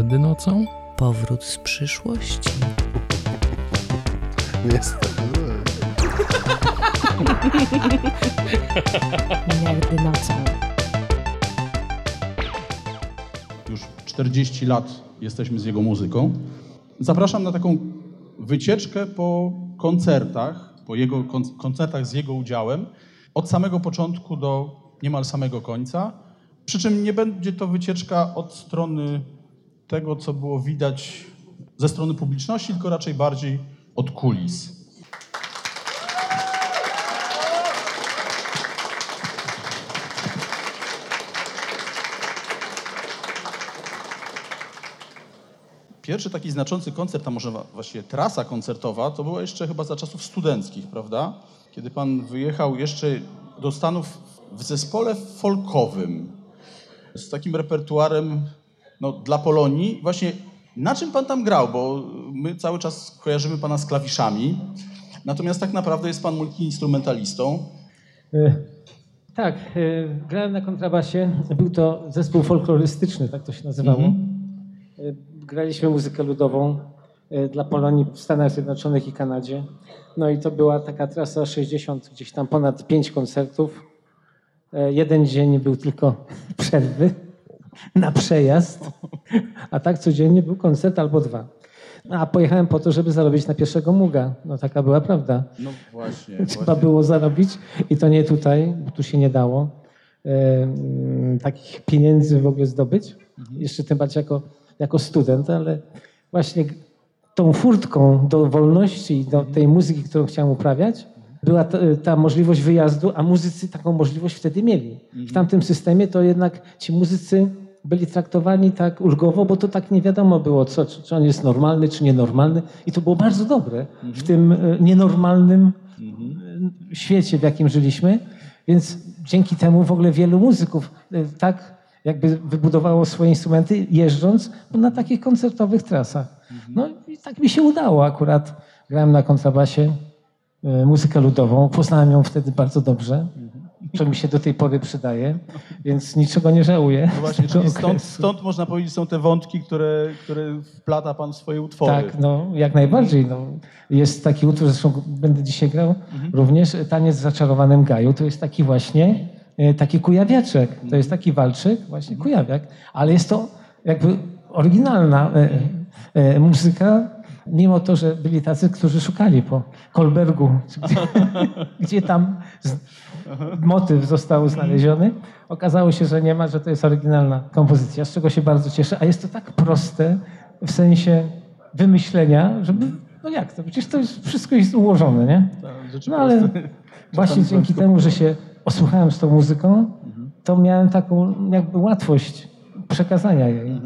Miliardy nocą? Powrót z przyszłości. Niestety. Miliardy nocą. Już 40 lat jesteśmy z jego muzyką. Zapraszam na taką wycieczkę po koncertach, po jego kon- koncertach z jego udziałem, od samego początku do niemal samego końca. Przy czym nie będzie to wycieczka od strony tego, co było widać ze strony publiczności, tylko raczej bardziej od kulis. Pierwszy taki znaczący koncert, a może właściwie trasa koncertowa, to była jeszcze chyba za czasów studenckich, prawda? Kiedy pan wyjechał jeszcze do Stanów w zespole folkowym z takim repertuarem no, dla Polonii. Właśnie na czym pan tam grał? Bo my cały czas kojarzymy pana z klawiszami, natomiast tak naprawdę jest pan multiinstrumentalistą. E, Tak, e, grałem na kontrabasie. Był to zespół folklorystyczny, tak to się nazywało. Mhm. E, Graliśmy muzykę ludową dla Polonii w Stanach Zjednoczonych i Kanadzie. No i to była taka trasa 60, gdzieś tam ponad 5 koncertów. Jeden dzień był tylko przerwy na przejazd, a tak codziennie był koncert albo dwa. A pojechałem po to, żeby zarobić na pierwszego muga. No taka była prawda. No właśnie. Trzeba było zarobić i to nie tutaj, bo tu się nie dało e, takich pieniędzy w ogóle zdobyć. Jeszcze tym bardziej jako, jako student, ale właśnie tą furtką do wolności i do tej muzyki, którą chciałem uprawiać, była ta, ta możliwość wyjazdu, a muzycy taką możliwość wtedy mieli. W tamtym systemie to jednak ci muzycy byli traktowani tak ulgowo, bo to tak nie wiadomo było, co, czy, czy on jest normalny, czy nienormalny. I to było bardzo dobre w tym e, nienormalnym e, świecie, w jakim żyliśmy. Więc dzięki temu w ogóle wielu muzyków e, tak jakby wybudowało swoje instrumenty jeżdżąc na takich koncertowych trasach. No i tak mi się udało akurat. Grałem na kontrabasie muzykę ludową. Poznałem ją wtedy bardzo dobrze, co mi się do tej pory przydaje, więc niczego nie żałuję. No właśnie, z czyli stąd, stąd można powiedzieć, są te wątki, które, które wplata pan w swoje utwory. Tak, no jak najbardziej. No. Jest taki utwór, zresztą będę dzisiaj grał również, Taniec w zaczarowanym gaju. To jest taki właśnie, e, taki kujawiaczek. To jest taki walczyk, właśnie kujawiak, ale jest to jakby oryginalna e, e, muzyka, mimo to, że byli tacy, którzy szukali po Kolbergu, gdzie, gdzie tam z, motyw został znaleziony. Okazało się, że nie ma, że to jest oryginalna kompozycja, z czego się bardzo cieszę. A jest to tak proste w sensie wymyślenia, żeby, no jak to, przecież to jest, wszystko jest ułożone, nie? Tak, No ale właśnie dzięki temu, że się osłuchałem z tą muzyką, to miałem taką jakby łatwość przekazania jej.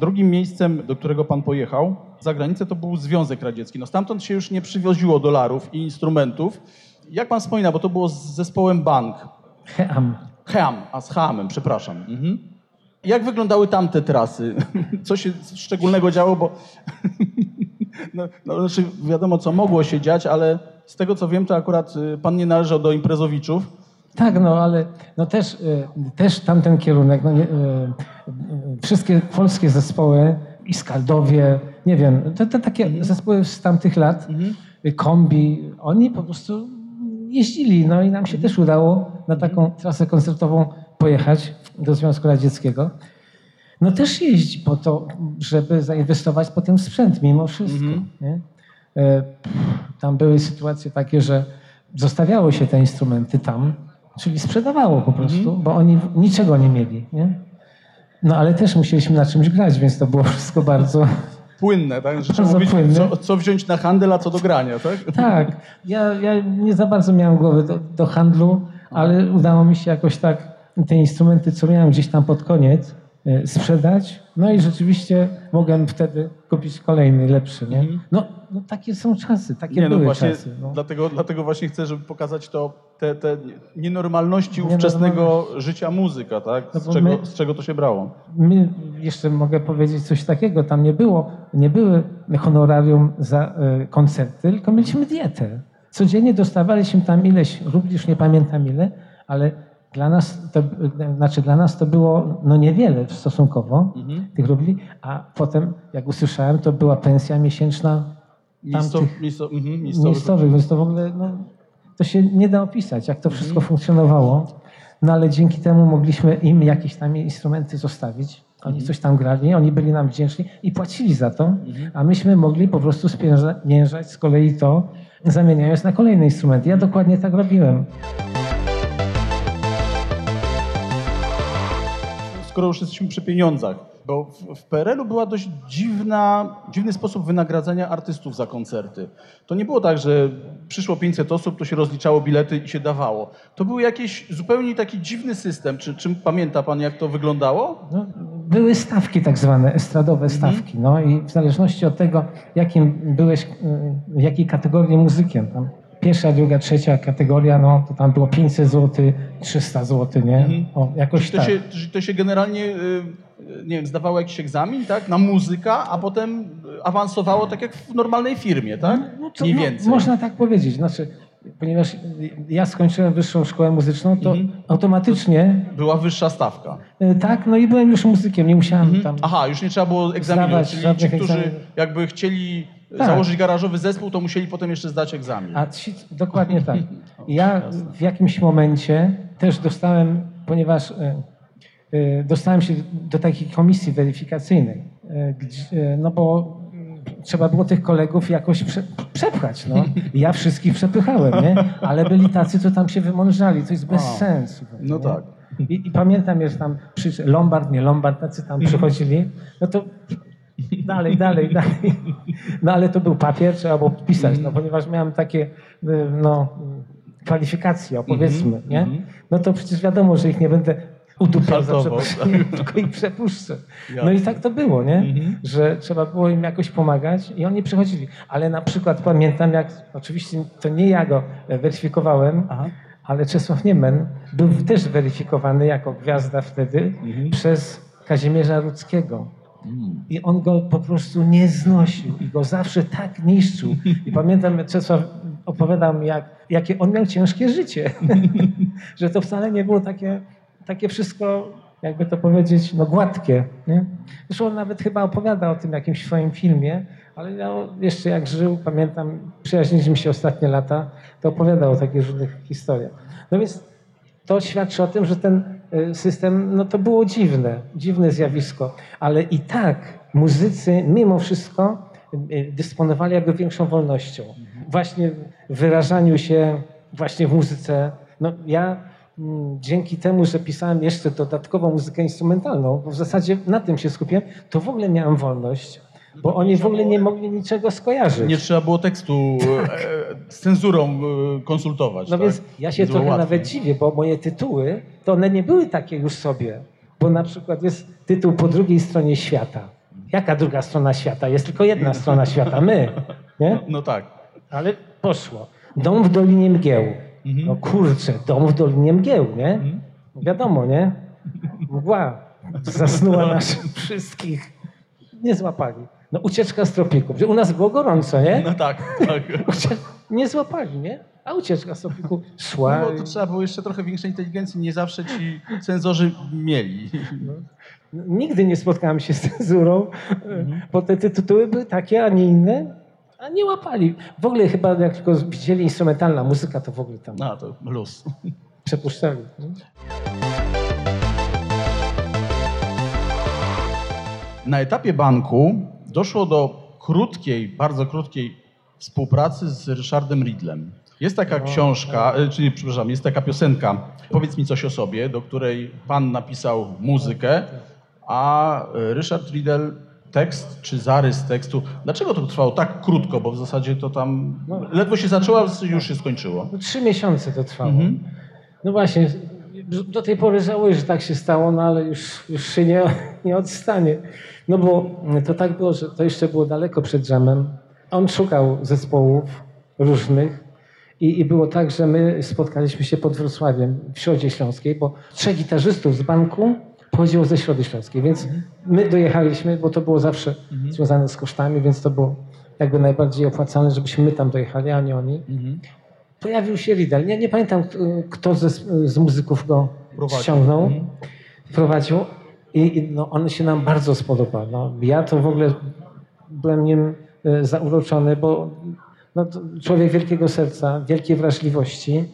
Drugim miejscem, do którego pan pojechał za granicę, to był Związek Radziecki. No stamtąd się już nie przywoziło dolarów i instrumentów. Jak pan wspomina, bo to było z zespołem Bank. Heam. Ham, a z Hamem, przepraszam. Mhm. Jak wyglądały tamte trasy? Co się szczególnego działo, bo no, no, znaczy wiadomo, co mogło się dziać, ale z tego, co wiem, to akurat y, pan nie należał do imprezowiczów. Tak, no ale no też, y, też tamten kierunek, no nie, y, y, wszystkie polskie zespoły i Skaldowie, nie wiem, te, te takie zespoły z tamtych lat, y, kombi, oni po prostu jeździli, no i nam się też udało na taką trasę koncertową pojechać do Związku Radzieckiego. No też jeździ po to, żeby zainwestować potem w sprzęt mimo wszystko. E, Tam były sytuacje takie, że zostawiało się te instrumenty tam, czyli sprzedawało po prostu, bo oni niczego nie mieli. Nie? No ale też musieliśmy na czymś grać, więc to było wszystko bardzo... Płynne, tak? Bardzo mówić, płynne. co, co wziąć na handel, a co do grania, tak? Tak, ja, ja nie za bardzo miałem głowy do, do handlu, ale udało mi się jakoś tak te instrumenty, co miałem gdzieś tam pod koniec, sprzedać. No i rzeczywiście mogłem wtedy kupić kolejny, lepszy. Nie? No, no takie są czasy, takie Nie, no były właśnie, czasy. No. dlatego, dlatego właśnie chcę, żeby pokazać to, te, te nienormalności ówczesnego życia muzyka, tak? No Z, bo czego, my- z czego to się brało? My, jeszcze mogę powiedzieć coś takiego, tam nie było, nie były honorarium za e, koncerty, tylko mieliśmy dietę. Codziennie dostawaliśmy tam ileś już nie pamiętam ile, ale Dla nas to, znaczy dla nas to było no niewiele stosunkowo Mhm. tych rubli, a potem jak usłyszałem, to była pensja miesięczna tamtych mhm, miejscowych. miejscowych, więc to w ogóle no, to się nie da opisać, jak to wszystko funkcjonowało. No ale dzięki temu mogliśmy im jakieś tam instrumenty zostawić. Oni coś tam grali, oni byli nam wdzięczni i płacili za to, a myśmy mogli po prostu spieniężać z kolei to, zamieniając na kolejne instrumenty. Ja dokładnie tak robiłem. Skoro już jesteśmy przy pieniądzach, bo w, w PRL-u była dość dziwna, dziwny sposób wynagradzania artystów za koncerty. To nie było tak, że przyszło 500 osób, to się rozliczało bilety i się dawało. To był jakiś zupełnie taki dziwny system. Czy, czy pamięta pan, jak to wyglądało? No, były stawki tak zwane, estradowe stawki. No i w zależności od tego, jakim byłeś, y, jakiej kategorii muzykiem. Tam pierwsza, druga, trzecia kategoria, no to tam było 500 zł, 300 zł, nie? O, jakoś Czy to, tak. się, to się generalnie, y, nie wiem, zdawało jakiś egzamin, tak, na muzyka, a potem awansowało tak jak w normalnej firmie, tak? No to Mniej mo- więcej. Można tak powiedzieć. Znaczy, ponieważ ja skończyłem wyższą szkołę muzyczną, to Mhm. automatycznie Była wyższa stawka. y, tak, no i byłem już muzykiem, nie musiałem tam. Aha, już nie trzeba było egzaminu, Zdawać czyli ci, którzy jakby chcieli Tak. założyć garażowy zespół, to musieli potem jeszcze zdać egzamin. A ci, dokładnie tak. Ja w jakimś momencie też dostałem, ponieważ e, e, dostałem się do takiej komisji weryfikacyjnej, e, no bo mm, trzeba było tych kolegów jakoś prze, przepchać. No. Ja wszystkich przepychałem, nie? ale byli tacy, co tam się wymądrzali. To jest bez sensu. no nie? tak. I, I pamiętam, że tam przy, Lombard, nie Lombard, tacy tam przychodzili, no to dalej, dalej, dalej. No ale to był papier, trzeba było podpisać, no ponieważ miałem takie, y, no, kwalifikacje, opowiedzmy, nie? No to przecież wiadomo, że ich nie będę udupiał za przeproszeniem, tylko ich przepuszczę. No i tak to było, nie? Że trzeba było im jakoś pomagać i oni przychodzili. Ale na przykład pamiętam, jak, oczywiście to nie ja go weryfikowałem, Aha. ale Czesław Niemen był też weryfikowany jako gwiazda wtedy przez Kazimierza Rudzkiego. I on go po prostu nie znosił i go zawsze tak niszczył. I pamiętam, Czesław opowiadał mi, jak, jakie on miał ciężkie życie. że to wcale nie było takie, takie wszystko, jakby to powiedzieć, no gładkie. Nie? Zresztą on nawet chyba opowiada o tym jakimś swoim filmie, ale ja jeszcze jak żył, pamiętam, przyjaźniliśmy się ostatnie lata, to opowiadał o takich różnych historiach. No więc to świadczy o tym, że ten system, no to było dziwne, dziwne zjawisko, ale i tak muzycy mimo wszystko y, dysponowali jakby większą wolnością. Właśnie w wyrażaniu się właśnie w muzyce. No ja mm, dzięki temu, że pisałem jeszcze dodatkowo muzykę instrumentalną, bo w zasadzie na tym się skupiłem, to w ogóle miałem wolność, bo oni w ogóle nie mogli niczego skojarzyć. Nie trzeba było tekstu e, z cenzurą e, konsultować. No tak? więc ja się trochę łatwiej. nawet dziwię, bo moje tytuły, to one nie były takie już sobie. Bo na przykład jest tytuł po drugiej stronie świata. Jaka druga strona świata? Jest tylko jedna strona świata, my. Nie? No tak. Ale poszło. Dom w Dolinie Mgieł. No kurczę, dom w Dolinie Mgieł, nie? No Wiadomo, nie? Mgła zasnuła nas wszystkich. Nie złapali. No ucieczka z tropików. U nas było gorąco, nie? No tak, tak. Nie złapali, nie? A ucieczka z tropików szła. No bo to trzeba było jeszcze trochę większej inteligencji. Nie zawsze ci cenzorzy mieli. Nigdy nie spotkałem się z cenzurą, bo te tytuły były takie, a nie inne, a nie łapali. W ogóle chyba jak tylko widzieli instrumentalna muzyka, to w ogóle tam No to luz. przepuszczali. nie? Na etapie banku doszło do krótkiej, bardzo krótkiej współpracy z Ryszardem Ridlem. Jest taka książka, e, czyli przepraszam, jest taka piosenka, powiedz mi coś o sobie, do której pan napisał muzykę, a e, Ryszard Riddle tekst czy zarys tekstu. Dlaczego to trwało tak krótko, bo w zasadzie to tam ledwo się zaczęło, już się skończyło. No, trzy miesiące to trwało. No właśnie, do tej pory żałuję, że tak się stało, no ale już, już się nie, nie odstanie. No bo to tak było, że to jeszcze było daleko przed dżemem. On szukał zespołów różnych i, i było tak, że my spotkaliśmy się pod Wrocławiem w Środzie Śląskiej, bo trzech gitarzystów z banku pochodziło ze Środy Śląskiej, więc my dojechaliśmy, bo to było zawsze związane z kosztami, więc to było jakby najbardziej opłacalne, żebyśmy my tam dojechali, a nie oni pojawił się Riddle. Nie, nie pamiętam, kto ze, z muzyków go Wprowadził. ściągnął, Mhm. wprowadził i, i no, on się nam bardzo spodobał. No, ja to w ogóle byłem nim e, zauroczony, bo no, człowiek wielkiego serca, wielkiej wrażliwości.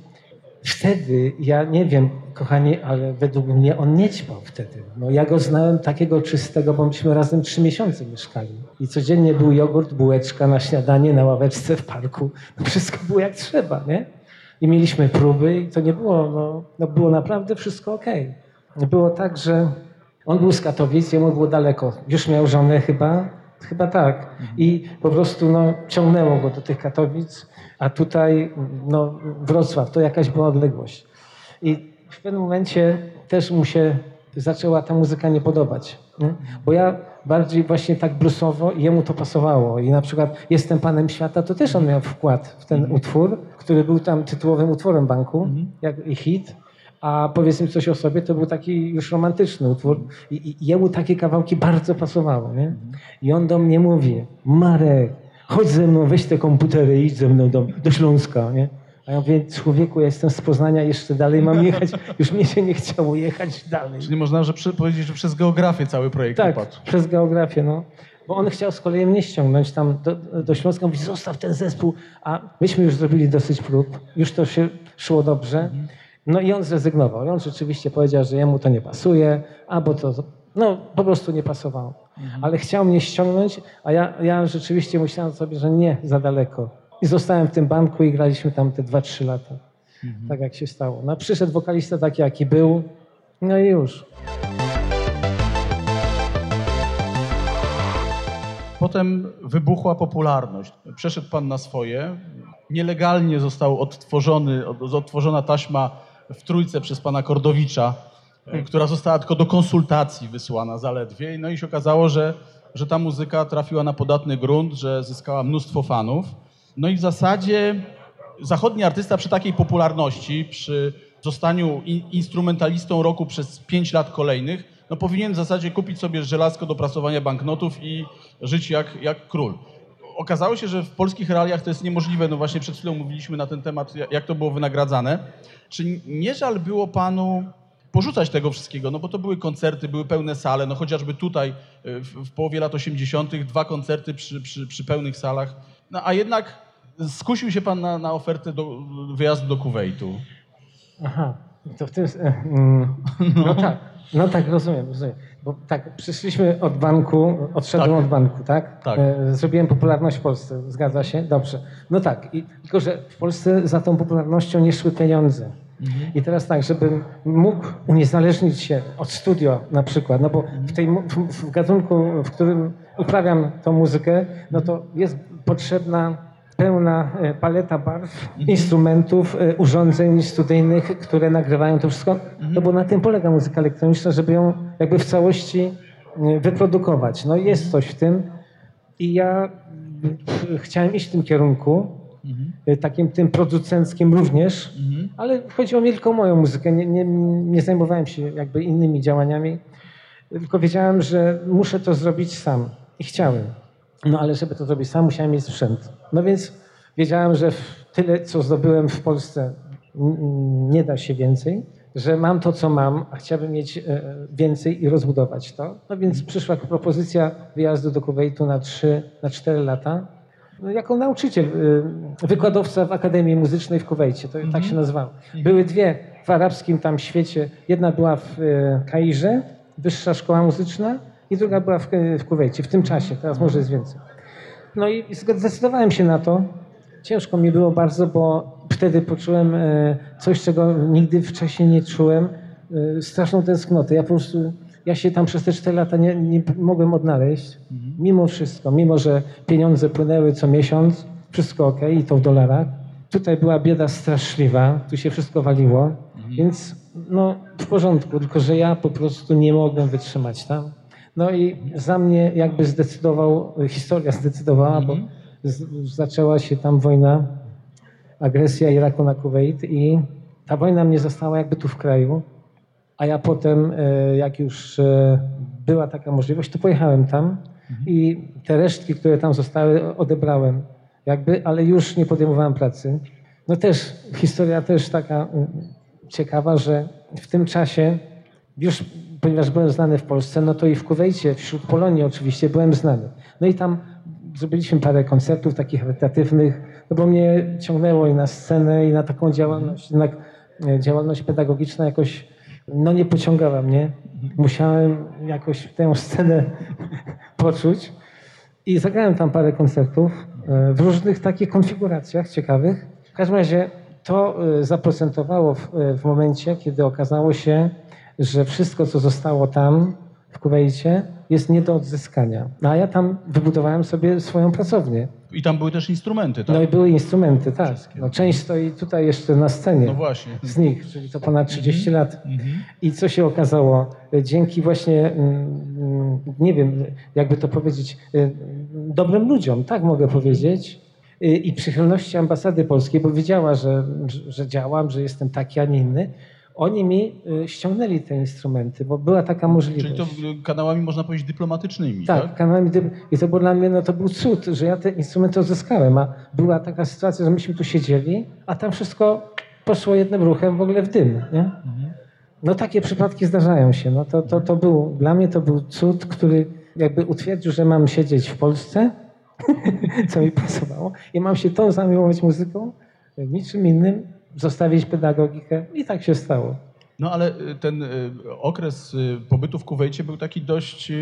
Wtedy, ja nie wiem, kochani, ale według mnie on nie ćpał wtedy. No, ja go znałem takiego czystego, bo myśmy razem trzy miesiące mieszkali. I codziennie był jogurt, bułeczka na śniadanie, na ławeczce w parku. No, wszystko było jak trzeba, nie? I mieliśmy próby i to nie było, no, no było naprawdę wszystko okej. Było tak, że on był z Katowic, jemu było daleko. Już miał żonę chyba, chyba tak. I po prostu no, ciągnęło go do tych Katowic, a tutaj no, Wrocław, to jakaś była odległość. I w pewnym momencie też mu się zaczęła ta muzyka nie podobać. Nie? Bo ja bardziej właśnie tak bluesowo jemu to pasowało. I na przykład Jestem Panem Świata, to też on miał wkład w ten utwór, który był tam tytułowym utworem banku, jak i hit. A powiedz mi coś o sobie, to był taki już romantyczny utwór. I, jemu takie kawałki bardzo pasowały. Nie? I on do mnie mówi, Marek, chodź ze mną, weź te komputery i idź ze mną do, do Śląska. Nie? A ja mówię, człowieku, ja jestem z Poznania, jeszcze dalej mam jechać. Już mnie się nie chciało jechać dalej. Czyli można że przy, powiedzieć, że przez geografię cały projekt Tak, upadł. przez geografię, no. Bo on chciał z kolei mnie ściągnąć tam do, do Śląska, mówi, zostaw ten zespół. A myśmy już zrobili dosyć prób, już to się szło dobrze. No i on zrezygnował. I on rzeczywiście powiedział, że jemu to nie pasuje, albo to, no po prostu nie pasowało. Ale chciał mnie ściągnąć, a ja, ja rzeczywiście myślałem sobie, że nie, za daleko. I zostałem w tym banku i graliśmy tam te 2-3 lata. Tak jak się stało. No przyszedł wokalista taki, jaki był, no i już. Potem wybuchła popularność. Przeszedł pan na swoje. Nielegalnie został odtworzony, od- odtworzona taśma w trójce przez pana Kordowicza, e, która została tylko do konsultacji wysłana zaledwie. No i się okazało, że, że ta muzyka trafiła na podatny grunt, że zyskała mnóstwo fanów. No i w zasadzie zachodni artysta przy takiej popularności, przy zostaniu in- instrumentalistą roku przez pięć lat kolejnych, no powinien w zasadzie kupić sobie żelazko do prasowania banknotów i żyć jak, jak król. Okazało się, że w polskich realiach to jest niemożliwe. No właśnie przed chwilą mówiliśmy na ten temat, ja- jak to było wynagradzane. Czy nie żal było panu porzucać tego wszystkiego? No bo to były koncerty, były pełne sale, no chociażby tutaj y, w, w połowie lat 80. dwa koncerty przy, przy, przy pełnych salach. No a jednak skusił się pan na, na ofertę do, wyjazdu do Kuwejtu. Aha, to w tym. e, mm, No tak, no tak, rozumiem, rozumiem. Bo tak, przyszliśmy od banku, odszedłem Tak. od banku, tak? Tak. E, Zrobiłem popularność w Polsce, zgadza się? Dobrze. No tak, i, tylko że w Polsce za tą popularnością nie szły pieniądze. I teraz tak, żebym mógł uniezależnić się od studio na przykład, no bo w, tej, w, w gatunku, w którym uprawiam tą muzykę, no to jest potrzebna pełna e, paleta barw, instrumentów, e, urządzeń studyjnych, które nagrywają to wszystko. No bo na tym polega muzyka elektroniczna, żeby ją jakby w całości e, wyprodukować. No jest coś w tym i ja chciałem iść w tym kierunku, e, takim tym producenckim również, ale chodziło mi tylko o moją muzykę. Nie, nie, nie zajmowałem się jakby innymi działaniami, tylko wiedziałem, że muszę to zrobić sam i chciałem. No ale żeby to zrobić sam, musiałem mieć sprzęt. No więc wiedziałem, że tyle, co zdobyłem w Polsce, nie da się więcej, że mam to, co mam, a chciałbym mieć e, więcej i rozbudować to. No więc przyszła propozycja wyjazdu do Kuwejtu na 3, na 4 lata. No, jako nauczyciel, y, wykładowca w Akademii Muzycznej w Kuwejcie, to tak się nazywało. Były dwie w arabskim tam świecie. Jedna była w y, Kairze, Wyższa Szkoła Muzyczna i druga była w, w Kuwejcie, w tym czasie, teraz może jest więcej. No i zdecydowałem się na to. Ciężko mi było bardzo, bo wtedy poczułem e, coś, czego nigdy wcześniej nie czułem. E, Straszną tęsknotę. Ja po prostu, ja się tam przez te 4 lata nie, nie mogłem odnaleźć. Mimo wszystko, mimo że pieniądze płynęły co miesiąc, wszystko ok, i to w dolarach. Tutaj była bieda straszliwa, tu się wszystko waliło, więc no w porządku, tylko że ja po prostu nie mogłem wytrzymać tam. No i za mnie jakby zdecydował, historia zdecydowała, bo z, zaczęła się tam wojna, agresja Iraku na Kuwait i ta wojna mnie została jakby tu w kraju, a ja potem, e, jak już e, była taka możliwość, to pojechałem tam i te resztki, które tam zostały, odebrałem. Jakby, ale już nie podejmowałem pracy. No też, historia też taka mm, ciekawa, że w tym czasie, już ponieważ byłem znany w Polsce, no to i w Kuwejcie, wśród Polonii oczywiście byłem znany. No i tam zrobiliśmy parę koncertów takich charytatywnych, no bo mnie ciągnęło i na scenę, i na taką działalność. Jednak e, działalność pedagogiczna jakoś no nie pociągała mnie. Musiałem jakoś tę scenę poczuć. I zagrałem tam parę koncertów e, w różnych takich konfiguracjach ciekawych. W każdym razie to e, zaprocentowało w, w momencie, kiedy okazało się, że wszystko, co zostało tam w Kuwejcie, jest nie do odzyskania. No, a ja tam wybudowałem sobie swoją pracownię. I tam były też instrumenty, tak? No i były instrumenty, tak. No, część stoi tutaj jeszcze na scenie No właśnie. z nich, czyli to ponad 30 lat. I co się okazało? Dzięki właśnie, mm, mm, nie wiem, jakby to powiedzieć, y, dobrym ludziom, tak mogę powiedzieć, y, i przychylności ambasady polskiej, bo wiedziała, że, że działam, że jestem taki, a nie inny. Oni mi y, ściągnęli te instrumenty, bo była taka możliwość. Czyli to kanałami, można powiedzieć, dyplomatycznymi, Tak, tak? kanałami I to było dla mnie, no to był cud, że ja te instrumenty odzyskałem, a była taka sytuacja, że myśmy tu siedzieli, a tam wszystko poszło jednym ruchem w ogóle w dym, nie? No takie przypadki zdarzają się. No to, to, to był, dla mnie to był cud, który jakby utwierdził, że mam siedzieć w Polsce, co mi pasowało, i mam się tą zajmować muzyką, niczym innym, zostawić pedagogikę i tak się stało. No ale y, ten y, okres y, pobytu w Kuwejcie był taki dość,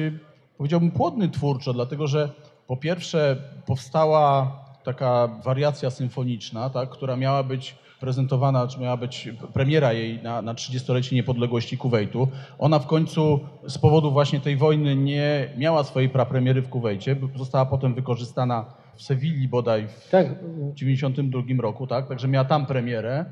powiedziałbym, płodny twórczo, dlatego że po pierwsze powstała taka wariacja symfoniczna, tak, która miała być prezentowana, czy miała być premiera jej na, na 30-lecie niepodległości Kuwejtu. Ona w końcu z powodu właśnie tej wojny nie miała swojej prapremiery w Kuwejcie, została potem wykorzystana w Sewilli bodaj w Tak, w 92 roku, tak? Także miała tam premierę,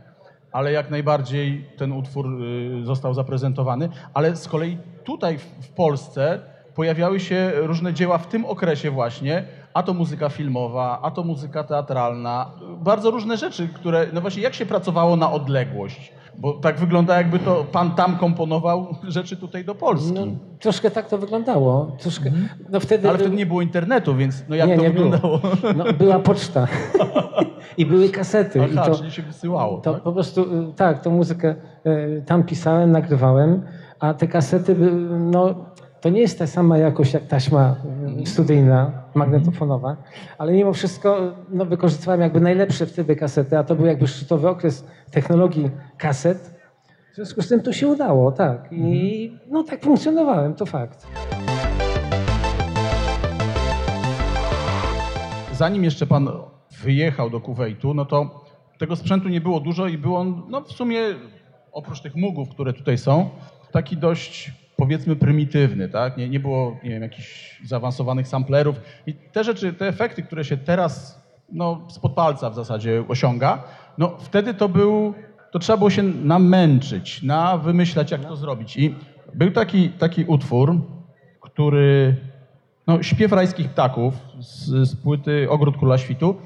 ale jak najbardziej ten utwór y, został zaprezentowany. Ale z kolei tutaj w Polsce pojawiały się różne dzieła w tym okresie właśnie, a to muzyka filmowa, a to muzyka teatralna, bardzo różne rzeczy, które, no właśnie jak się pracowało na odległość? Bo tak wygląda jakby to pan tam komponował rzeczy tutaj do Polski. no, troszkę tak to wyglądało. Troszkę, no wtedy, ale wtedy nie było internetu, więc no jak Nie, to nie było. wyglądało? No, była poczta i były kasety. I Aha, to, czyli się wysyłało, to tak? po prostu, y, tak, tą muzykę y, tam pisałem, nagrywałem, a te kasety, no, to nie jest ta sama jakość jak taśma y, studyjna, magnetofonowa, ale mimo wszystko no, wykorzystywałem jakby najlepsze wtedy kasety, a to był jakby szczytowy okres technologii kaset. W związku z tym to się udało, tak. I no tak funkcjonowałem, to fakt. zanim jeszcze pan wyjechał do Kuwejtu, no to tego sprzętu nie było dużo i był on, no w sumie oprócz tych mugów, które tutaj są, taki dość powiedzmy prymitywny, tak? Nie, nie było, nie wiem, jakichś zaawansowanych samplerów i te rzeczy, te efekty, które się teraz, no spod palca w zasadzie osiąga, no wtedy to był, to trzeba było się namęczyć, na wymyślać, jak to zrobić i był taki, taki utwór, który no, śpiew rajskich ptaków z, z płyty Ogród Króla Świtu.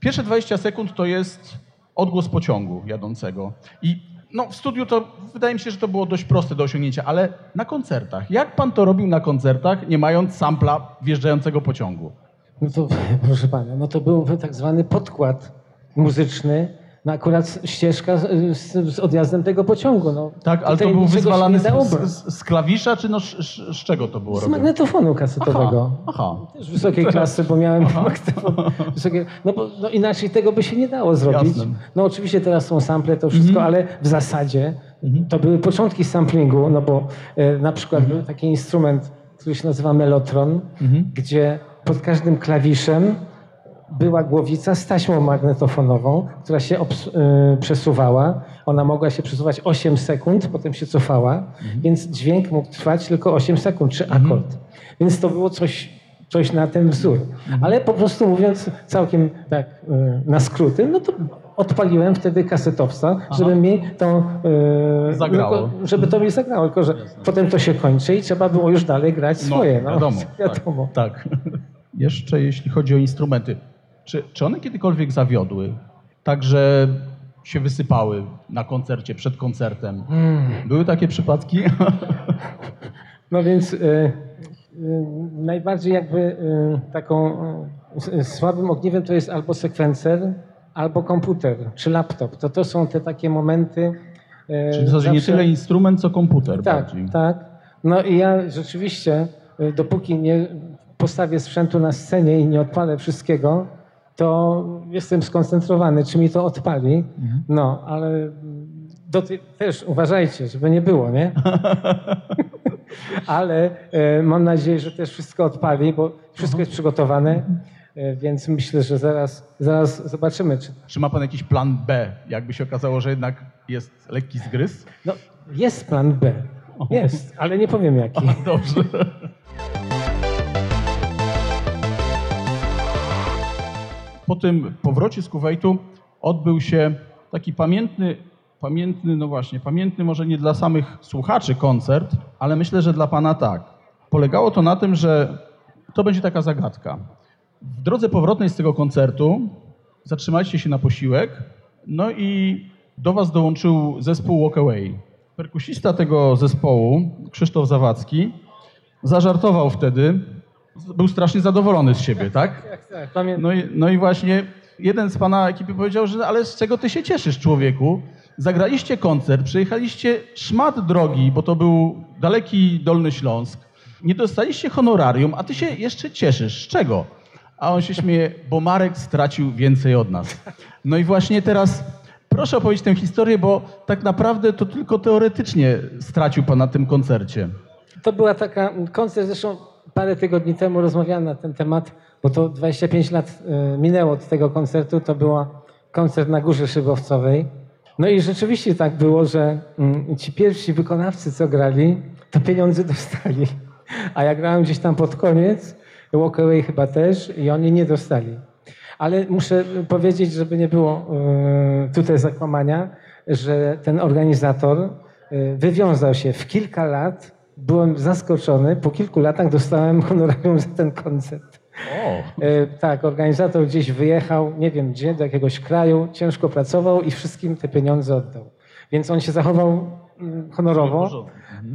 Pierwsze 20 sekund to jest odgłos pociągu jadącego. I no, w studiu to wydaje mi się, że to było dość proste do osiągnięcia, ale na koncertach. Jak pan to robił na koncertach, nie mając sampla wjeżdżającego pociągu? No to, proszę pana, no to był tak zwany podkład muzyczny, no akurat ścieżka z, z, z odjazdem tego pociągu. No. Tak, ale to był wyzwalany z, z, z klawisza, czy no, z, z, z czego to było Z robione? magnetofonu kasetowego. Aha. Też wysokiej klasy, bo miałem wysokie, no, bo, no inaczej tego by się nie dało zrobić. Jasne. No oczywiście teraz są sample, to wszystko, ale w zasadzie to były początki samplingu, no bo e, na przykład był taki instrument, który się nazywa melotron, gdzie pod każdym klawiszem była głowica z taśmą magnetofonową, która się y, przesuwała. Ona mogła się przesuwać 8 sekund, potem się cofała, więc dźwięk mógł trwać tylko 8 sekund, czy akord. Więc to było coś, coś na ten wzór. Ale po prostu mówiąc całkiem tak y, na skróty, no to odpaliłem wtedy kasetowca, żeby mi tą... y, Zagrało. tylko- żeby to mi zagrało, tylko że potem to się kończy i trzeba było już dalej grać swoje. No, wiadomo. wiadomo. Tak. tak. Jeszcze jeśli chodzi o instrumenty, czy, czy one kiedykolwiek zawiodły? Także się wysypały na koncercie, przed koncertem. Były takie przypadki? No więc y, y, najbardziej jakby y, taką słabym ogniwem to jest albo sekwencer, albo komputer, czy laptop. To to są te takie momenty, Czyli w zasadzie nie tyle instrument, co komputer Tak, bardziej. tak. No i ja rzeczywiście, dopóki nie postawię sprzętu na scenie i nie odpalę wszystkiego, to jestem skoncentrowany, czy mi to odpali. No, ale do tej, też uważajcie, żeby nie było, nie? ale e, mam nadzieję, że też wszystko odpali, bo wszystko jest przygotowane, e, więc myślę, że zaraz, zaraz zobaczymy, czy Czy ma pan jakiś plan B, jakby się okazało, że jednak jest lekki zgryz? No, jest plan B. Jest, ale nie powiem jaki. Dobrze. Po tym powrocie z Kuwejtu odbył się taki pamiętny, pamiętny, no właśnie, pamiętny może nie dla samych słuchaczy koncert, ale myślę, że dla pana tak. Polegało to na tym, że to będzie taka zagadka. W drodze powrotnej z tego koncertu zatrzymaliście się na posiłek, no i do was dołączył zespół Walk Away. Perkusista tego zespołu, Krzysztof Zawadzki, zażartował wtedy, był strasznie zadowolony z siebie, tak? Pamię- No i, no i właśnie jeden z pana ekipy powiedział, że ale z czego ty się cieszysz, człowieku? Zagraliście koncert, przejechaliście szmat drogi, bo to był daleki Dolny Śląsk. Nie dostaliście honorarium, a ty się jeszcze cieszysz. Z czego? A on się śmieje, bo Marek stracił więcej od nas. No i właśnie teraz proszę opowiedzieć tę historię, bo tak naprawdę to tylko teoretycznie stracił pan na tym koncercie. To była taka koncert, zresztą parę tygodni temu rozmawiałem na ten temat, bo to 25 lat e, minęło od tego koncertu. To była koncert na Górze Szybowcowej. No i rzeczywiście tak było, że mm, ci pierwsi wykonawcy, co grali, to pieniądze dostali. A ja grałem gdzieś tam pod koniec, Walkaway chyba też, i oni nie dostali. Ale muszę powiedzieć, żeby nie było e, tutaj zakłamania, że ten organizator e, wywiązał się w kilka lat. Byłem zaskoczony. Po kilku latach dostałem honorarium za ten koncert. O, E, tak, organizator gdzieś wyjechał, nie wiem gdzie, do jakiegoś kraju, ciężko pracował i wszystkim te pieniądze oddał. Więc on się zachował mm, honorowo,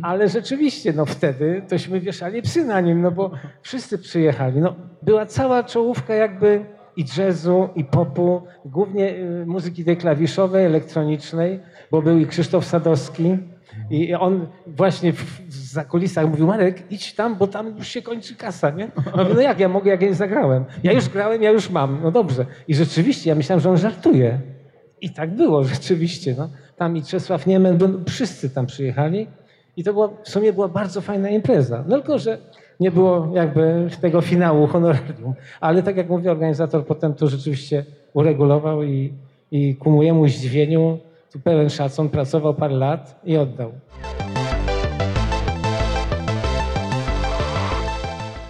ale rzeczywiście, no wtedy tośmy wieszali psy na nim, no bo wszyscy przyjechali. No, była cała czołówka jakby i jazzu, i popu, głównie y, muzyki tej klawiszowej, elektronicznej, bo był i Krzysztof Sadowski, i on właśnie w w zakulisach mówił, Marek, idź tam, bo tam już się kończy kasa, nie? Ja mówię, no jak ja mogę, jak ja nie zagrałem? Ja już grałem, ja już mam. No dobrze. I rzeczywiście, ja myślałem, że on żartuje. I tak było, rzeczywiście. No. Tam i Czesław Niemen, wszyscy tam przyjechali. I to była, w sumie była bardzo fajna impreza. No tylko, że nie było jakby tego finału honorarium. Ale tak jak mówię, organizator potem to rzeczywiście uregulował i, i ku mojemu zdziwieniu, tu pełen szacun, pracował parę lat i oddał.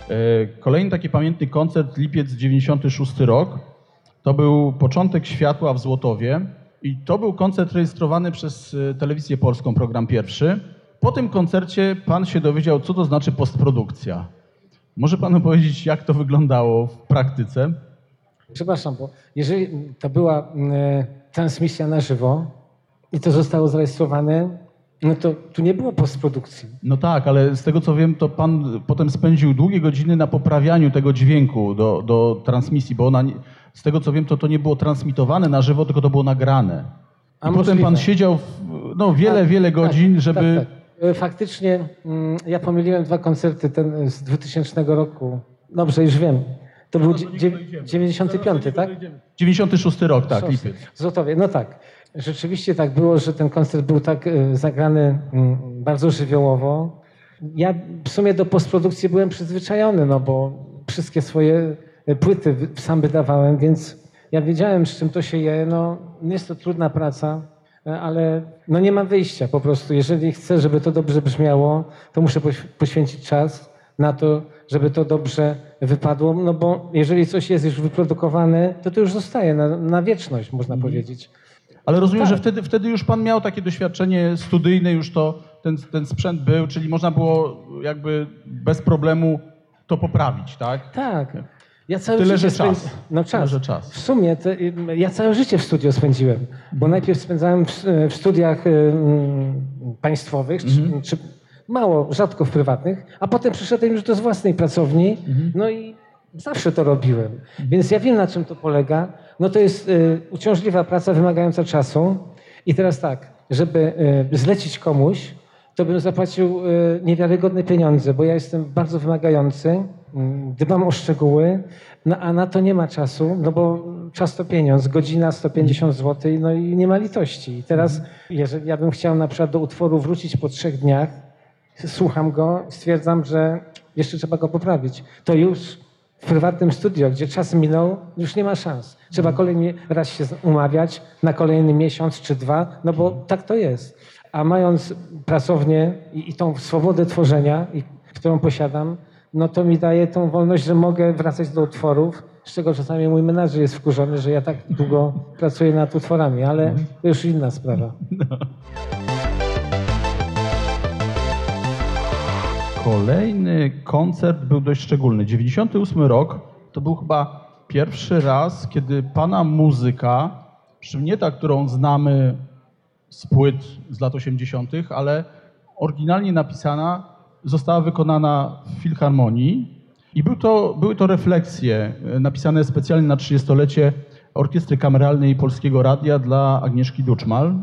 E, Kolejny taki pamiętny koncert, lipiec 96 rok. To był początek światła w Złotowie i to był koncert rejestrowany przez e, Telewizję Polską, program pierwszy. Po tym koncercie pan się dowiedział, co to znaczy postprodukcja. Może pan powiedzieć, jak to wyglądało w praktyce? Przepraszam, bo jeżeli to była e, transmisja na żywo i to zostało zarejestrowane, no to tu nie było postprodukcji. No tak, ale z tego co wiem, to pan potem spędził długie godziny na poprawianiu tego dźwięku do, do transmisji, bo ona, z tego co wiem, to to nie było transmitowane na żywo, tylko to było nagrane. I A potem możliwe. pan siedział w, no, wiele, Tak, wiele godzin, tak, żeby... Tak, tak. Faktycznie mm, ja pomyliłem dwa koncerty, ten z 2000 roku. Dobrze, już wiem. To był dzie- dzie- 95, tak? 96 rok, tak, lipiec. Złotowie, no tak. Rzeczywiście tak było, że ten koncert był tak e, zagrany mm, bardzo żywiołowo. Ja w sumie do postprodukcji byłem przyzwyczajony, no bo wszystkie swoje e, płyty sam wydawałem, więc ja wiedziałem, z czym to się je. No, jest to trudna praca, e, ale no nie mam wyjścia po prostu. Jeżeli chcę, żeby to dobrze brzmiało, to muszę poś- poświęcić czas na to, żeby to dobrze wypadło, no bo jeżeli coś jest już wyprodukowane, to to już zostaje na, na wieczność, można powiedzieć. Ale rozumiem, Tak. że wtedy, wtedy już pan miał takie doświadczenie studyjne, już to ten, ten sprzęt był, czyli można było jakby bez problemu to poprawić, tak? Tak. Ja całe Tyle, życie że czas. No Tyle, czas. że czas. W sumie to, ja całe życie w studio spędziłem, bo najpierw spędzałem w, w studiach y, mm, państwowych, czy, czy mało, rzadko w prywatnych, a potem przyszedłem już do własnej pracowni, no i zawsze to robiłem. Więc ja wiem, na czym to polega. No to jest y, uciążliwa praca wymagająca czasu. I teraz tak, żeby e, zlecić komuś, to bym zapłacił e, niewiarygodne pieniądze, bo ja jestem bardzo wymagający, mm, dbam o szczegóły, no, a na to nie ma czasu, no bo czas to pieniądz, godzina 150 zł, no i nie ma litości. I teraz, jeżeli ja bym chciał na przykład do utworu wrócić po trzech dniach, słucham go, stwierdzam, że jeszcze trzeba go poprawić, to już w prywatnym studio, gdzie czas minął, już nie ma szans. Trzeba kolejny raz się umawiać na kolejny miesiąc czy dwa, no bo tak to jest. A mając pracownię i, i tą swobodę tworzenia, i, którą posiadam, no to mi daje tą wolność, że mogę wracać do utworów, z czego czasami mój menadżer jest wkurzony, że ja tak długo pracuję nad utworami, ale to już inna sprawa. Kolejny koncert był dość szczególny. 98 rok to był chyba pierwszy raz, kiedy pana muzyka, przy mnie ta, którą znamy z płyt z lat 80., ale oryginalnie napisana, została wykonana w Filharmonii. I był to, były to refleksje e, napisane specjalnie na 30-lecie Orkiestry Kameralnej Polskiego Radia dla Agnieszki Duczmal.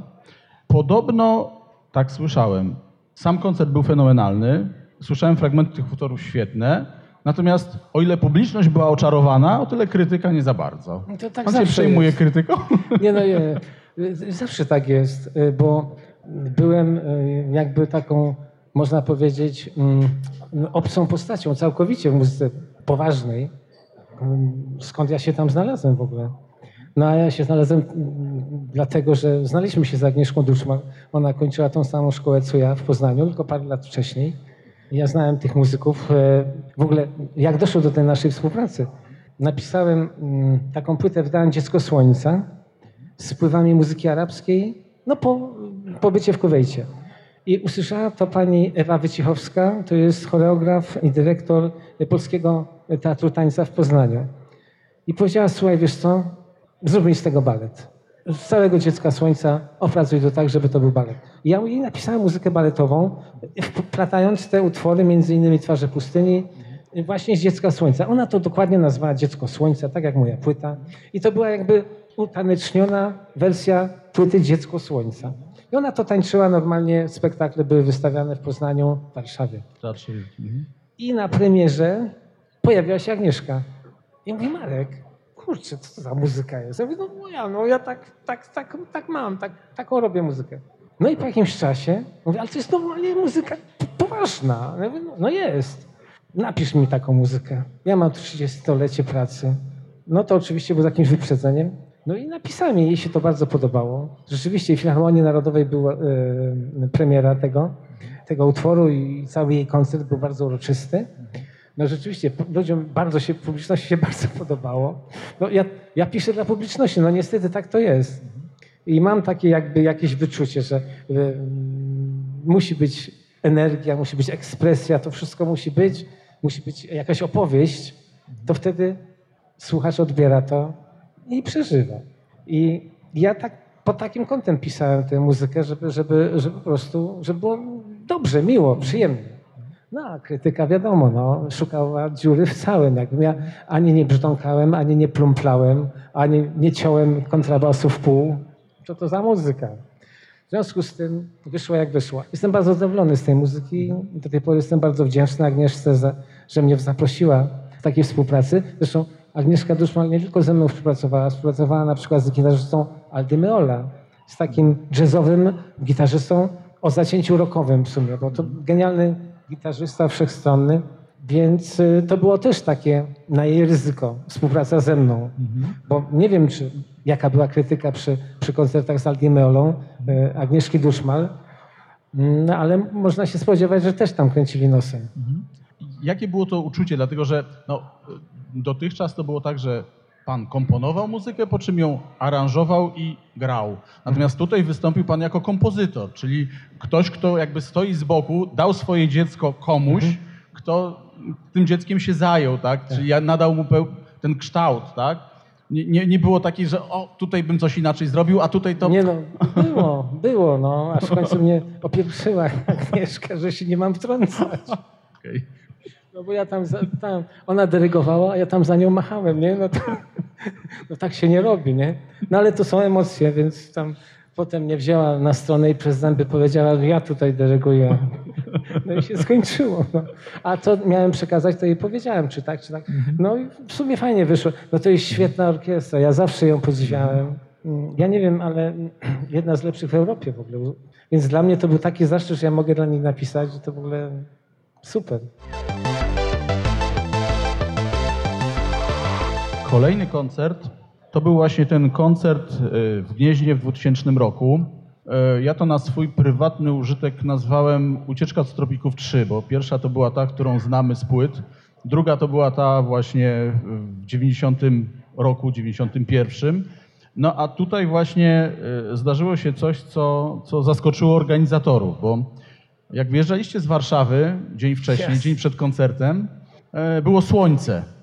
Podobno, tak słyszałem, sam koncert był fenomenalny. Słyszałem fragmenty tych utworów świetne. Natomiast o ile publiczność była oczarowana, o tyle krytyka nie za bardzo. No to tak Pan się przejmuje jest. krytyką? Nie no, nie. zawsze tak jest, y, bo byłem y, jakby taką, można powiedzieć, mm, obcą postacią całkowicie w muzyce poważnej. Mm, Skąd ja się tam znalazłem w ogóle? No a ja się znalazłem mm, dlatego, że znaliśmy się z Agnieszką Duszman. Ona kończyła tą samą szkołę co ja w Poznaniu, tylko parę lat wcześniej. Ja znałem tych muzyków. e, W ogóle jak doszło do tej naszej współpracy? Napisałem mm, taką płytę, wydałem Dziecko Słońca z wpływami muzyki arabskiej, no po pobycie w Kuwejcie. I usłyszała to pani Ewa Wycichowska, to jest choreograf i dyrektor Polskiego Teatru Tańca w Poznaniu. I powiedziała, słuchaj, wiesz co, zrób mi z tego balet. Z całego Dziecka Słońca opracuj to tak, żeby to był balet. Ja jej napisałem muzykę baletową, wplatając te utwory, między innymi Twarze Pustyni, właśnie z Dziecka Słońca. Ona to dokładnie nazwała Dziecko Słońca, tak jak moja płyta. I to była jakby utaneczniona wersja płyty Dziecko Słońca. I ona to tańczyła normalnie, spektakle były wystawiane w Poznaniu, w Warszawie. I na premierze pojawiła się Agnieszka. I ja mówię, Marek, kurczę, co to za muzyka jest? Ja mówię, no moja, no ja tak, tak, tak, tak mam, tak, taką robię muzykę. No i po jakimś czasie mówię, ale to jest normalnie muzyka poważna. Ja mówię, no, no jest. Napisz mi taką muzykę. Ja mam 30-lecie pracy. No to oczywiście było z jakimś wyprzedzeniem. No i napisałem jej, się to bardzo podobało. Rzeczywiście w Filharmonii Narodowej była e, premiera tego, tego utworu i cały jej koncert był bardzo uroczysty. No rzeczywiście, ludziom bardzo się, publiczności się bardzo podobało. No ja, ja piszę dla publiczności, no niestety tak to jest. I mam takie jakby jakieś wyczucie, że y, mm, musi być energia, musi być ekspresja, to wszystko musi być, musi być jakaś opowieść, to wtedy słuchacz odbiera to i przeżywa. I ja tak pod takim kątem pisałem tę muzykę, żeby, żeby, żeby po prostu, żeby było dobrze, miło, przyjemnie. No, a krytyka wiadomo, no, szukała dziury w całym. Jakbym ja ani nie brzdąkałem, ani nie plumplałem, ani nie ciąłem kontrabasu w pół. Co to za muzyka? W związku z tym wyszła jak wyszła. Jestem bardzo zadowolony z tej muzyki. Do tej pory jestem bardzo wdzięczny Agnieszce, za, że mnie zaprosiła w takiej współpracy. Zresztą Agnieszka Duszman nie tylko ze mną współpracowała, współpracowała na przykład z gitarzystą Aldy Meola, z takim jazzowym gitarzystą o zacięciu rockowym w sumie, bo to genialny gitarzysta wszechstronny, więc y, to było też takie na jej ryzyko, współpraca ze mną. Bo nie wiem, czy, jaka była krytyka przy, przy koncertach z Aldi Meolą, y, Agnieszki Duszmal, no, ale można się spodziewać, że też tam kręcili nosem. Jakie było to uczucie? Dlatego, że no, dotychczas to było tak, że pan komponował muzykę, po czym ją aranżował i grał. Natomiast tutaj wystąpił pan jako kompozytor, czyli ktoś, kto jakby stoi z boku, dał swoje dziecko komuś, kto tym dzieckiem się zajął, tak? Czyli ja nadał mu ten kształt, tak? Nie, nie, nie było takiej, że o, tutaj bym coś inaczej zrobił, a tutaj to... Nie no, było, było, no, aż w końcu mnie opieprzyła Agnieszka, że się nie mam wtrącać. Okej. No bo ja tam, za, tam, ona dyrygowała, a ja tam za nią machałem, nie? No, to, no tak się nie robi, nie? No ale to są emocje, więc tam Potem mnie wzięła na stronę i przez zęby powiedziała, że ja tutaj dyryguję. No i się skończyło. No. A co miałem przekazać, to jej powiedziałem, czy tak, czy tak. No i w sumie fajnie wyszło. No to jest świetna orkiestra, ja zawsze ją podziwiałem. Mm, Ja nie wiem, ale jedna z lepszych w Europie w ogóle. Więc dla mnie to był taki zaszczyt, że ja mogę dla nich napisać, że to w ogóle super. Kolejny koncert to był właśnie ten koncert y, w Gnieźnie w 2000 roku. Y, Ja to na swój prywatny użytek nazwałem Ucieczka z Tropików 3, bo pierwsza to była ta, którą znamy z płyt, druga to była ta właśnie w 90 roku, 91. No a tutaj właśnie zdarzyło się coś, co, co zaskoczyło organizatorów, bo jak wyjeżdżaliście z Warszawy dzień wcześniej, Yes. dzień przed koncertem, było słońce.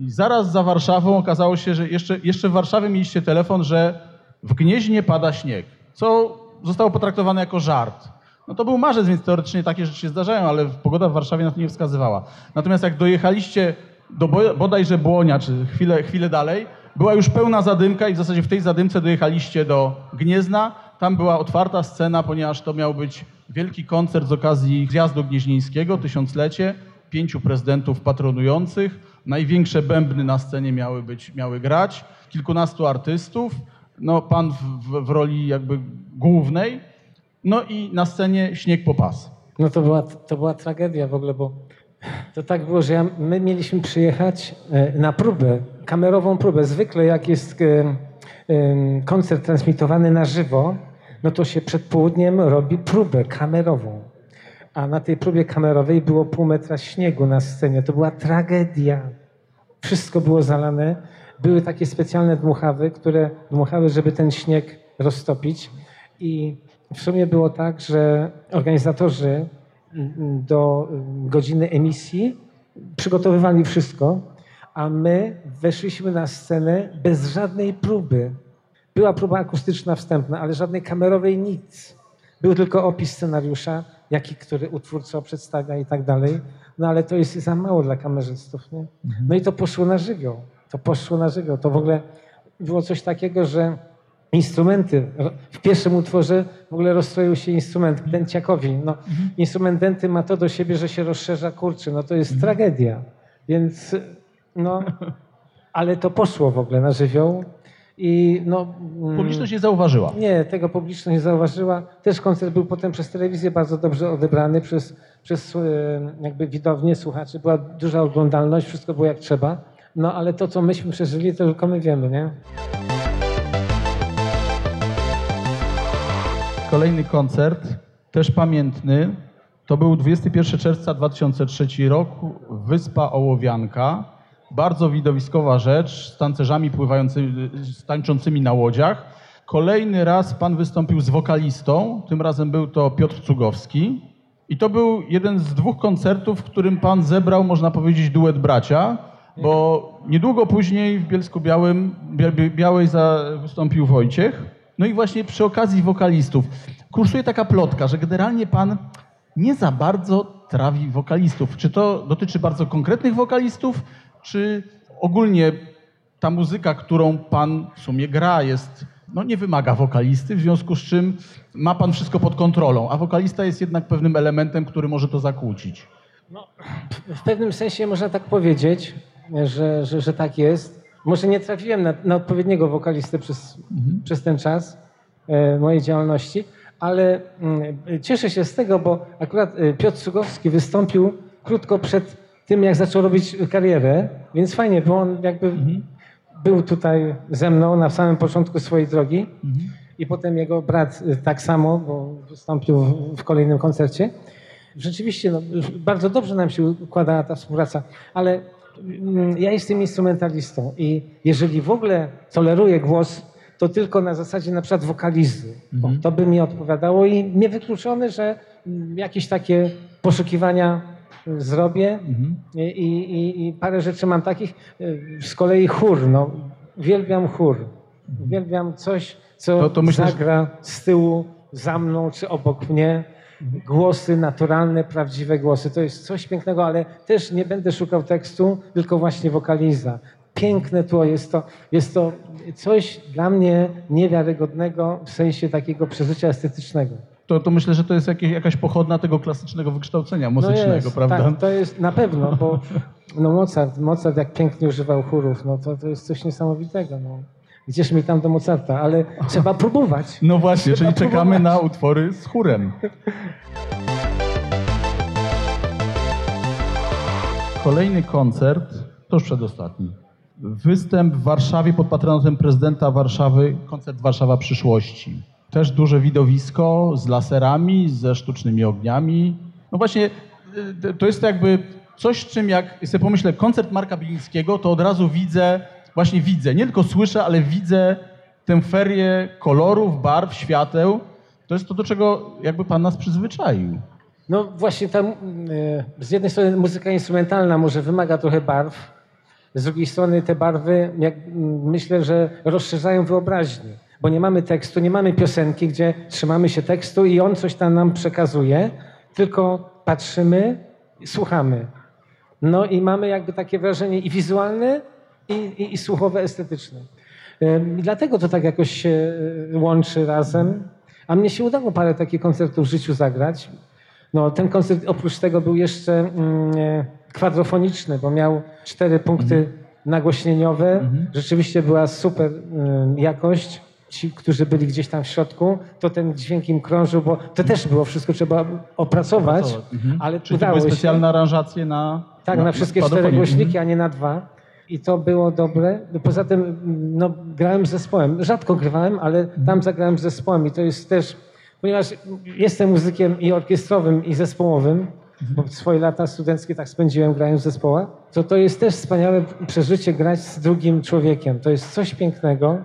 I zaraz za Warszawą okazało się, że jeszcze, jeszcze w Warszawie mieliście telefon, że w Gnieźnie pada śnieg, co zostało potraktowane jako żart. No to był marzec, więc teoretycznie takie rzeczy się zdarzają, ale pogoda w Warszawie na to nie wskazywała. Natomiast jak dojechaliście do bo- bodajże Błonia, czy chwilę, chwilę dalej, była już pełna zadymka i w zasadzie w tej zadymce dojechaliście do Gniezna. Tam była otwarta scena, ponieważ to miał być wielki koncert z okazji zjazdu gnieźnieńskiego, tysiąclecie, pięciu prezydentów patronujących. Największe bębny na scenie miały, być, miały grać, kilkunastu artystów, no pan w, w, roli jakby głównej, no i na scenie śnieg po pas. No to była, to była tragedia w ogóle, bo to tak było, że ja, my mieliśmy przyjechać e, na próbę, kamerową próbę. Zwykle jak jest e, e, koncert transmitowany na żywo, no to się przed południem robi próbę kamerową. A na tej próbie kamerowej było pół metra śniegu na scenie. To była tragedia. Wszystko było zalane. Były takie specjalne dmuchawy, które dmuchały, żeby ten śnieg roztopić. I w sumie było tak, że organizatorzy do godziny emisji przygotowywali wszystko, a my weszliśmy na scenę bez żadnej próby. Była próba akustyczna wstępna, ale żadnej kamerowej nic. Był tylko opis scenariusza, jaki który utwór co przedstawia i tak dalej. No ale to jest za mało dla kamerzystów. Nie? No i to poszło na żywioł. To poszło na żywioł. To w ogóle było coś takiego, że instrumenty, w pierwszym utworze w ogóle rozstroił się instrument dęciakowi. No, Instrument dęty ma to do siebie, że się rozszerza, kurczy. No to jest tragedia. Więc no, ale to poszło w ogóle na żywioł. I no, mm, Publiczność nie zauważyła. nie, tego publiczność nie zauważyła. Też koncert był potem przez telewizję bardzo dobrze odebrany, przez, przez e, jakby widownię, słuchaczy. Była duża oglądalność, wszystko było jak trzeba. No ale to, co myśmy przeżyli, to tylko my wiemy, nie? Kolejny koncert, też pamiętny, to był 21 czerwca 2003 rok, Wyspa Ołowianka. Bardzo widowiskowa rzecz, z tancerzami pływającymi, tańczącymi na łodziach. Kolejny raz pan wystąpił z wokalistą, tym razem był to Piotr Cugowski. I to był jeden z dwóch koncertów, w którym pan zebrał, można powiedzieć, duet bracia, bo niedługo później w Bielsku Białym, Bia- Białej za, wystąpił Wojciech. No i właśnie przy okazji wokalistów kursuje taka plotka, że generalnie pan nie za bardzo trawi wokalistów. Czy to dotyczy bardzo konkretnych wokalistów, czy ogólnie ta muzyka, którą pan w sumie gra, jest, no nie wymaga wokalisty, w związku z czym ma pan wszystko pod kontrolą, a wokalista jest jednak pewnym elementem, który może to zakłócić. W pewnym sensie można tak powiedzieć, że, że, że tak jest. Może nie trafiłem na, na odpowiedniego wokalistę przez, przez ten czas e, mojej działalności, ale mm, cieszę się z tego, bo akurat e, Piotr Cugowski wystąpił krótko przed tym, jak zaczął robić karierę, więc fajnie, bo on jakby był tutaj ze mną na samym początku swojej drogi i potem jego brat e, tak samo, bo wystąpił w, kolejnym koncercie. Rzeczywiście, no, bardzo dobrze nam się układała ta współpraca, ale mm, ja jestem instrumentalistą i jeżeli w ogóle toleruję głos, to tylko na zasadzie na przykład wokalizy. O, to by mi odpowiadało i niewykluczone, że mm, jakieś takie poszukiwania zrobię I, i, i parę rzeczy mam takich. Y, Z kolei chór, no, uwielbiam chór. Uwielbiam coś, co To- to myślę, zagra z tyłu za mną czy obok mnie głosy, naturalne, prawdziwe głosy. To jest coś pięknego, ale też nie będę szukał tekstu, tylko właśnie wokaliza. piękne tło. Jest to, jest to coś dla mnie niewiarygodnego w sensie takiego przeżycia estetycznego. To, to myślę, że to jest jakieś, jakaś pochodna tego klasycznego wykształcenia muzycznego, no jest, prawda? Tak, to jest na pewno, bo no Mozart, Mozart jak pięknie używał chórów, no to, to jest coś niesamowitego. No. Gdzież mi tam do Mozarta, ale trzeba próbować. No właśnie, Trzeba czyli czekamy próbować. na utwory z chórem. Kolejny koncert, to już przedostatni. Występ w Warszawie pod patronatem prezydenta Warszawy, koncert Warszawa przyszłości. Też duże widowisko z laserami, ze sztucznymi ogniami. No właśnie, y, to jest jakby coś, czym jak sobie pomyślę, koncert Marka Bilińskiego, to od razu widzę, właśnie widzę, nie tylko słyszę, ale widzę tę ferię kolorów, barw, świateł. To jest to, do czego jakby pan nas przyzwyczaił. No właśnie tam y, z jednej strony muzyka instrumentalna może wymaga trochę barw, z drugiej strony te barwy jak, mm, myślę, że rozszerzają wyobraźnię, bo nie mamy tekstu, nie mamy piosenki, gdzie trzymamy się tekstu i on coś tam nam przekazuje, tylko patrzymy, słuchamy. No i mamy jakby takie wrażenie i wizualne, i, i, i słuchowe, estetyczne. I dlatego to tak jakoś się y, łączy razem. A mnie się udało parę takich koncertów w życiu zagrać. No, ten koncert oprócz tego był jeszcze mm, e, kwadrofoniczny, bo miał cztery punkty nagłośnieniowe. Rzeczywiście była super mm, jakość. Ci, którzy byli gdzieś tam w środku, to ten dźwięk im krążył, bo to też było wszystko trzeba opracować, Mhm. ale Czyli to udało były się. specjalne aranżacje na Tak, na, wszystkie cztery spadofonie. głośniki, a nie na dwa. I to było dobre. Poza tym no, grałem z zespołem. Rzadko grywałem, ale tam zagrałem z zespołem i to jest też, ponieważ jestem muzykiem i orkiestrowym, i zespołowym, bo swoje lata studenckie tak spędziłem grając w zespołach, to to jest też wspaniałe przeżycie grać z drugim człowiekiem. To jest coś pięknego.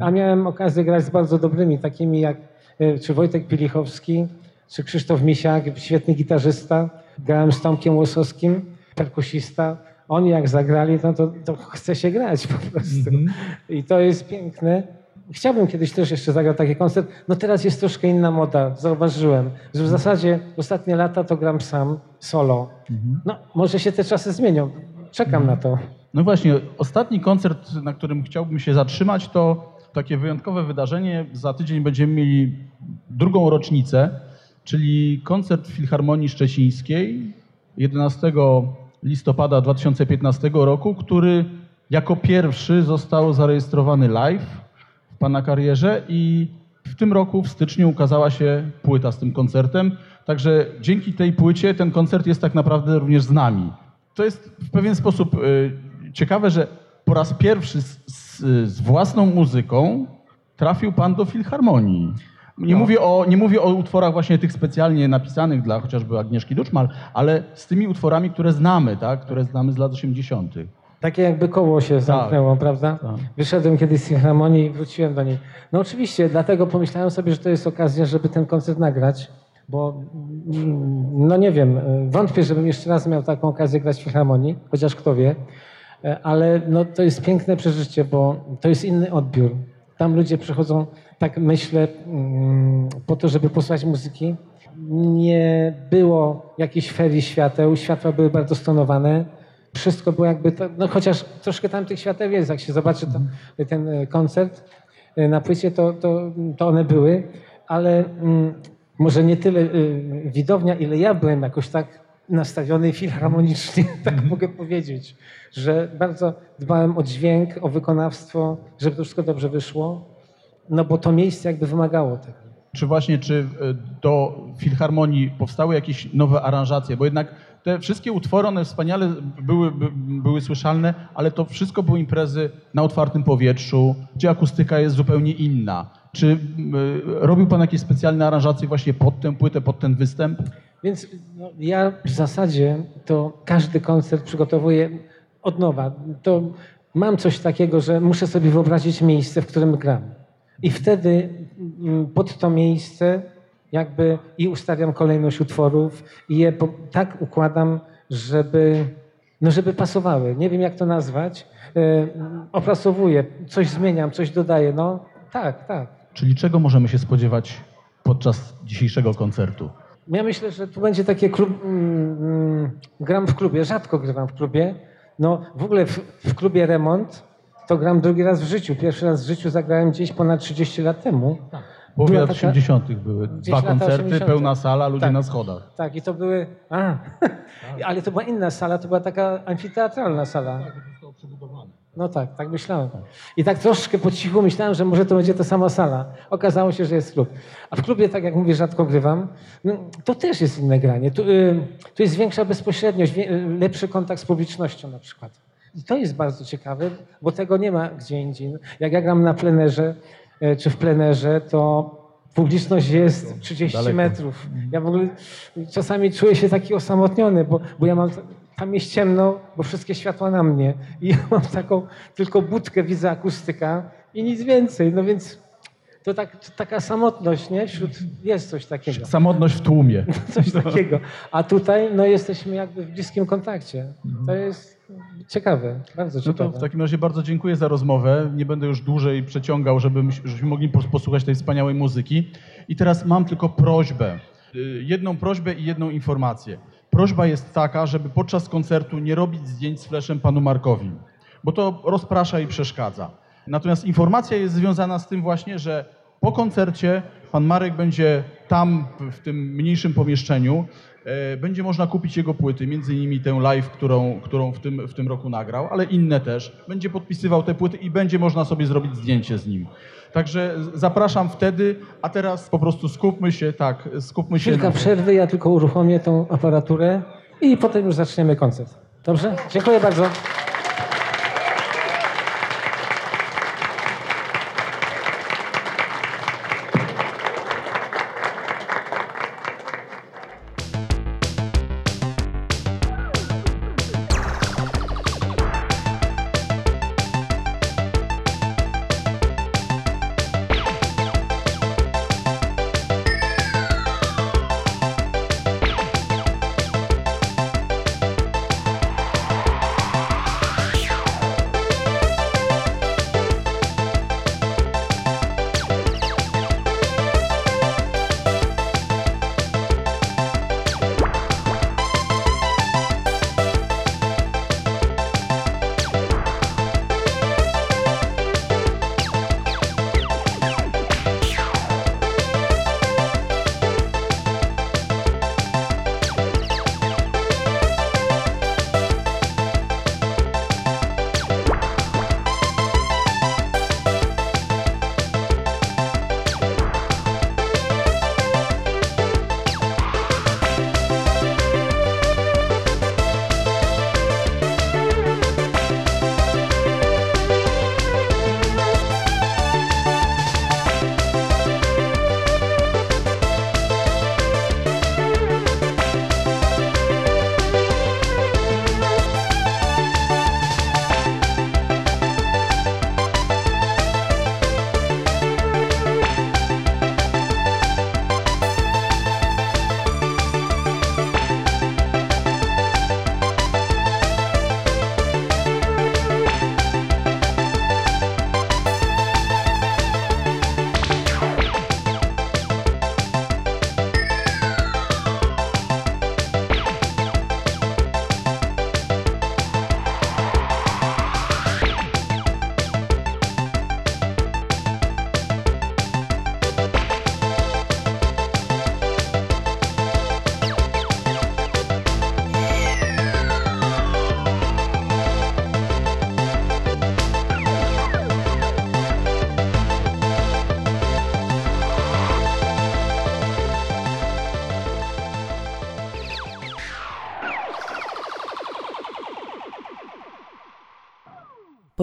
A miałem okazję grać z bardzo dobrymi, takimi jak e, czy Wojtek Pilichowski, czy Krzysztof Misiak, świetny gitarzysta. Grałem z Tomkiem Łosowskim, perkusista. Oni jak zagrali, no to, to chce się grać po prostu. I to jest piękne. Chciałbym kiedyś też jeszcze zagrać taki koncert. No teraz jest troszkę inna moda, zauważyłem. Że w zasadzie ostatnie lata to gram sam, solo. No może się te czasy zmienią. Czekam na to. No właśnie, ostatni koncert, na którym chciałbym się zatrzymać, to takie wyjątkowe wydarzenie. Za tydzień będziemy mieli drugą rocznicę, czyli koncert Filharmonii Szczecińskiej 11 listopada 2015 roku, który jako pierwszy został zarejestrowany live w pana karierze i w tym roku w styczniu ukazała się płyta z tym koncertem. Także dzięki tej płycie ten koncert jest tak naprawdę również z nami. To jest w pewien sposób y, ciekawe, że po raz pierwszy z, z, z własną muzyką trafił pan do Filharmonii. Nie, No. mówię o, nie mówię o utworach właśnie tych specjalnie napisanych dla chociażby Agnieszki Duczmal, ale z tymi utworami, które znamy, tak? które znamy z lat 80. Takie jakby koło się zamknęło, prawda? Tak. Wyszedłem kiedyś z Filharmonii i wróciłem do niej. No oczywiście, dlatego pomyślałem sobie, że to jest okazja, żeby ten koncert nagrać, bo mm, no nie wiem, e, wątpię, żebym jeszcze raz miał taką okazję grać w Filharmonii, chociaż kto wie, ale no to jest piękne przeżycie, bo to jest inny odbiór. Tam ludzie przychodzą, tak myślę, mm, po to, żeby posłuchać muzyki. Nie było jakiejś ferii świateł, światła były bardzo stonowane. Wszystko było jakby, to, no chociaż troszkę tam tych świateł jest, jak się zobaczy to, ten e, koncert e, na płycie, to, to, to one były, ale mm, może nie tyle widownia, ile ja byłem jakoś tak nastawiony filharmonicznie, tak mogę powiedzieć, że bardzo dbałem o dźwięk, o wykonawstwo, żeby to wszystko dobrze wyszło, no bo to miejsce jakby wymagało tego. Czy właśnie, czy y, do Filharmonii powstały jakieś nowe aranżacje? Bo jednak te wszystkie utwory, one wspaniale były, by, były słyszalne, ale to wszystko były imprezy na otwartym powietrzu, gdzie akustyka jest zupełnie inna. Czy y, robił pan jakieś specjalne aranżacje właśnie pod tę płytę, pod ten występ? Więc no, ja w zasadzie to każdy koncert przygotowuję od nowa. To mam coś takiego, że muszę sobie wyobrazić miejsce, w którym gram. I wtedy mm, pod to miejsce jakby i ustawiam kolejność utworów i je tak układam, żeby, no żeby pasowały. Nie wiem jak to nazwać. E, opracowuję, coś zmieniam, coś dodaję. No tak, tak. Czyli czego możemy się spodziewać podczas dzisiejszego koncertu? Ja myślę, że tu będzie takie klub, mm, mm, gram w klubie, rzadko grywam w klubie, No w ogóle w, w klubie Remont to gram drugi raz w życiu. Pierwszy raz w życiu zagrałem gdzieś ponad 30 lat temu. W połowie lat taka- 80. były dwa koncerty, 80.. pełna sala, ludzie Tak. na schodach. Tak, i to były. A, ale to była inna sala, to była taka amfiteatralna sala. No tak, tak myślałem. I tak troszkę po cichu myślałem, że może to będzie ta sama sala. Okazało się, że jest klub. A w klubie, tak jak mówię, rzadko grywam. No, to też jest inne granie. Tu, y, tu jest większa bezpośredniość, wie, lepszy kontakt z publicznością na przykład. I to jest bardzo ciekawe, bo tego nie ma gdzie indziej. Jak ja gram na plenerze, y, czy w plenerze, to publiczność jest 30 Daleko. metrów. Ja w ogóle czasami czuję się taki osamotniony, bo, bo ja mam, tam jest ciemno, bo wszystkie światła na mnie i ja mam taką tylko budkę, widzę akustyka i nic więcej. No więc to, tak, to taka samotność, nie? Wśród, jest coś takiego. Samotność w tłumie. Coś takiego. A tutaj no, jesteśmy jakby w bliskim kontakcie. To jest ciekawe, bardzo No to ciekawe. w takim razie bardzo dziękuję za rozmowę. Nie będę już dłużej przeciągał, żeby, żebyśmy mogli pos- posłuchać tej wspaniałej muzyki. I teraz mam tylko prośbę. Y, Jedną prośbę i jedną informację. Prośba jest taka, żeby podczas koncertu nie robić zdjęć z fleszem panu Markowi, bo to rozprasza i przeszkadza. Natomiast informacja jest związana z tym właśnie, że po koncercie pan Marek będzie tam, w- tym mniejszym pomieszczeniu. E, Będzie można kupić jego płyty, między innymi tę live, którą, którą w, tym, w tym roku nagrał, ale inne też. Będzie podpisywał te płyty i będzie można sobie zrobić zdjęcie z nim. Także zapraszam wtedy, a teraz po prostu skupmy się, tak, skupmy się. Chwilka przerwy, ja tylko uruchomię tą aparaturę i potem już zaczniemy koncert. Dobrze? Dziękuję bardzo.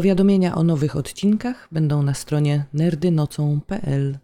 Powiadomienia o nowych odcinkach będą na stronie nerdynocą.pl.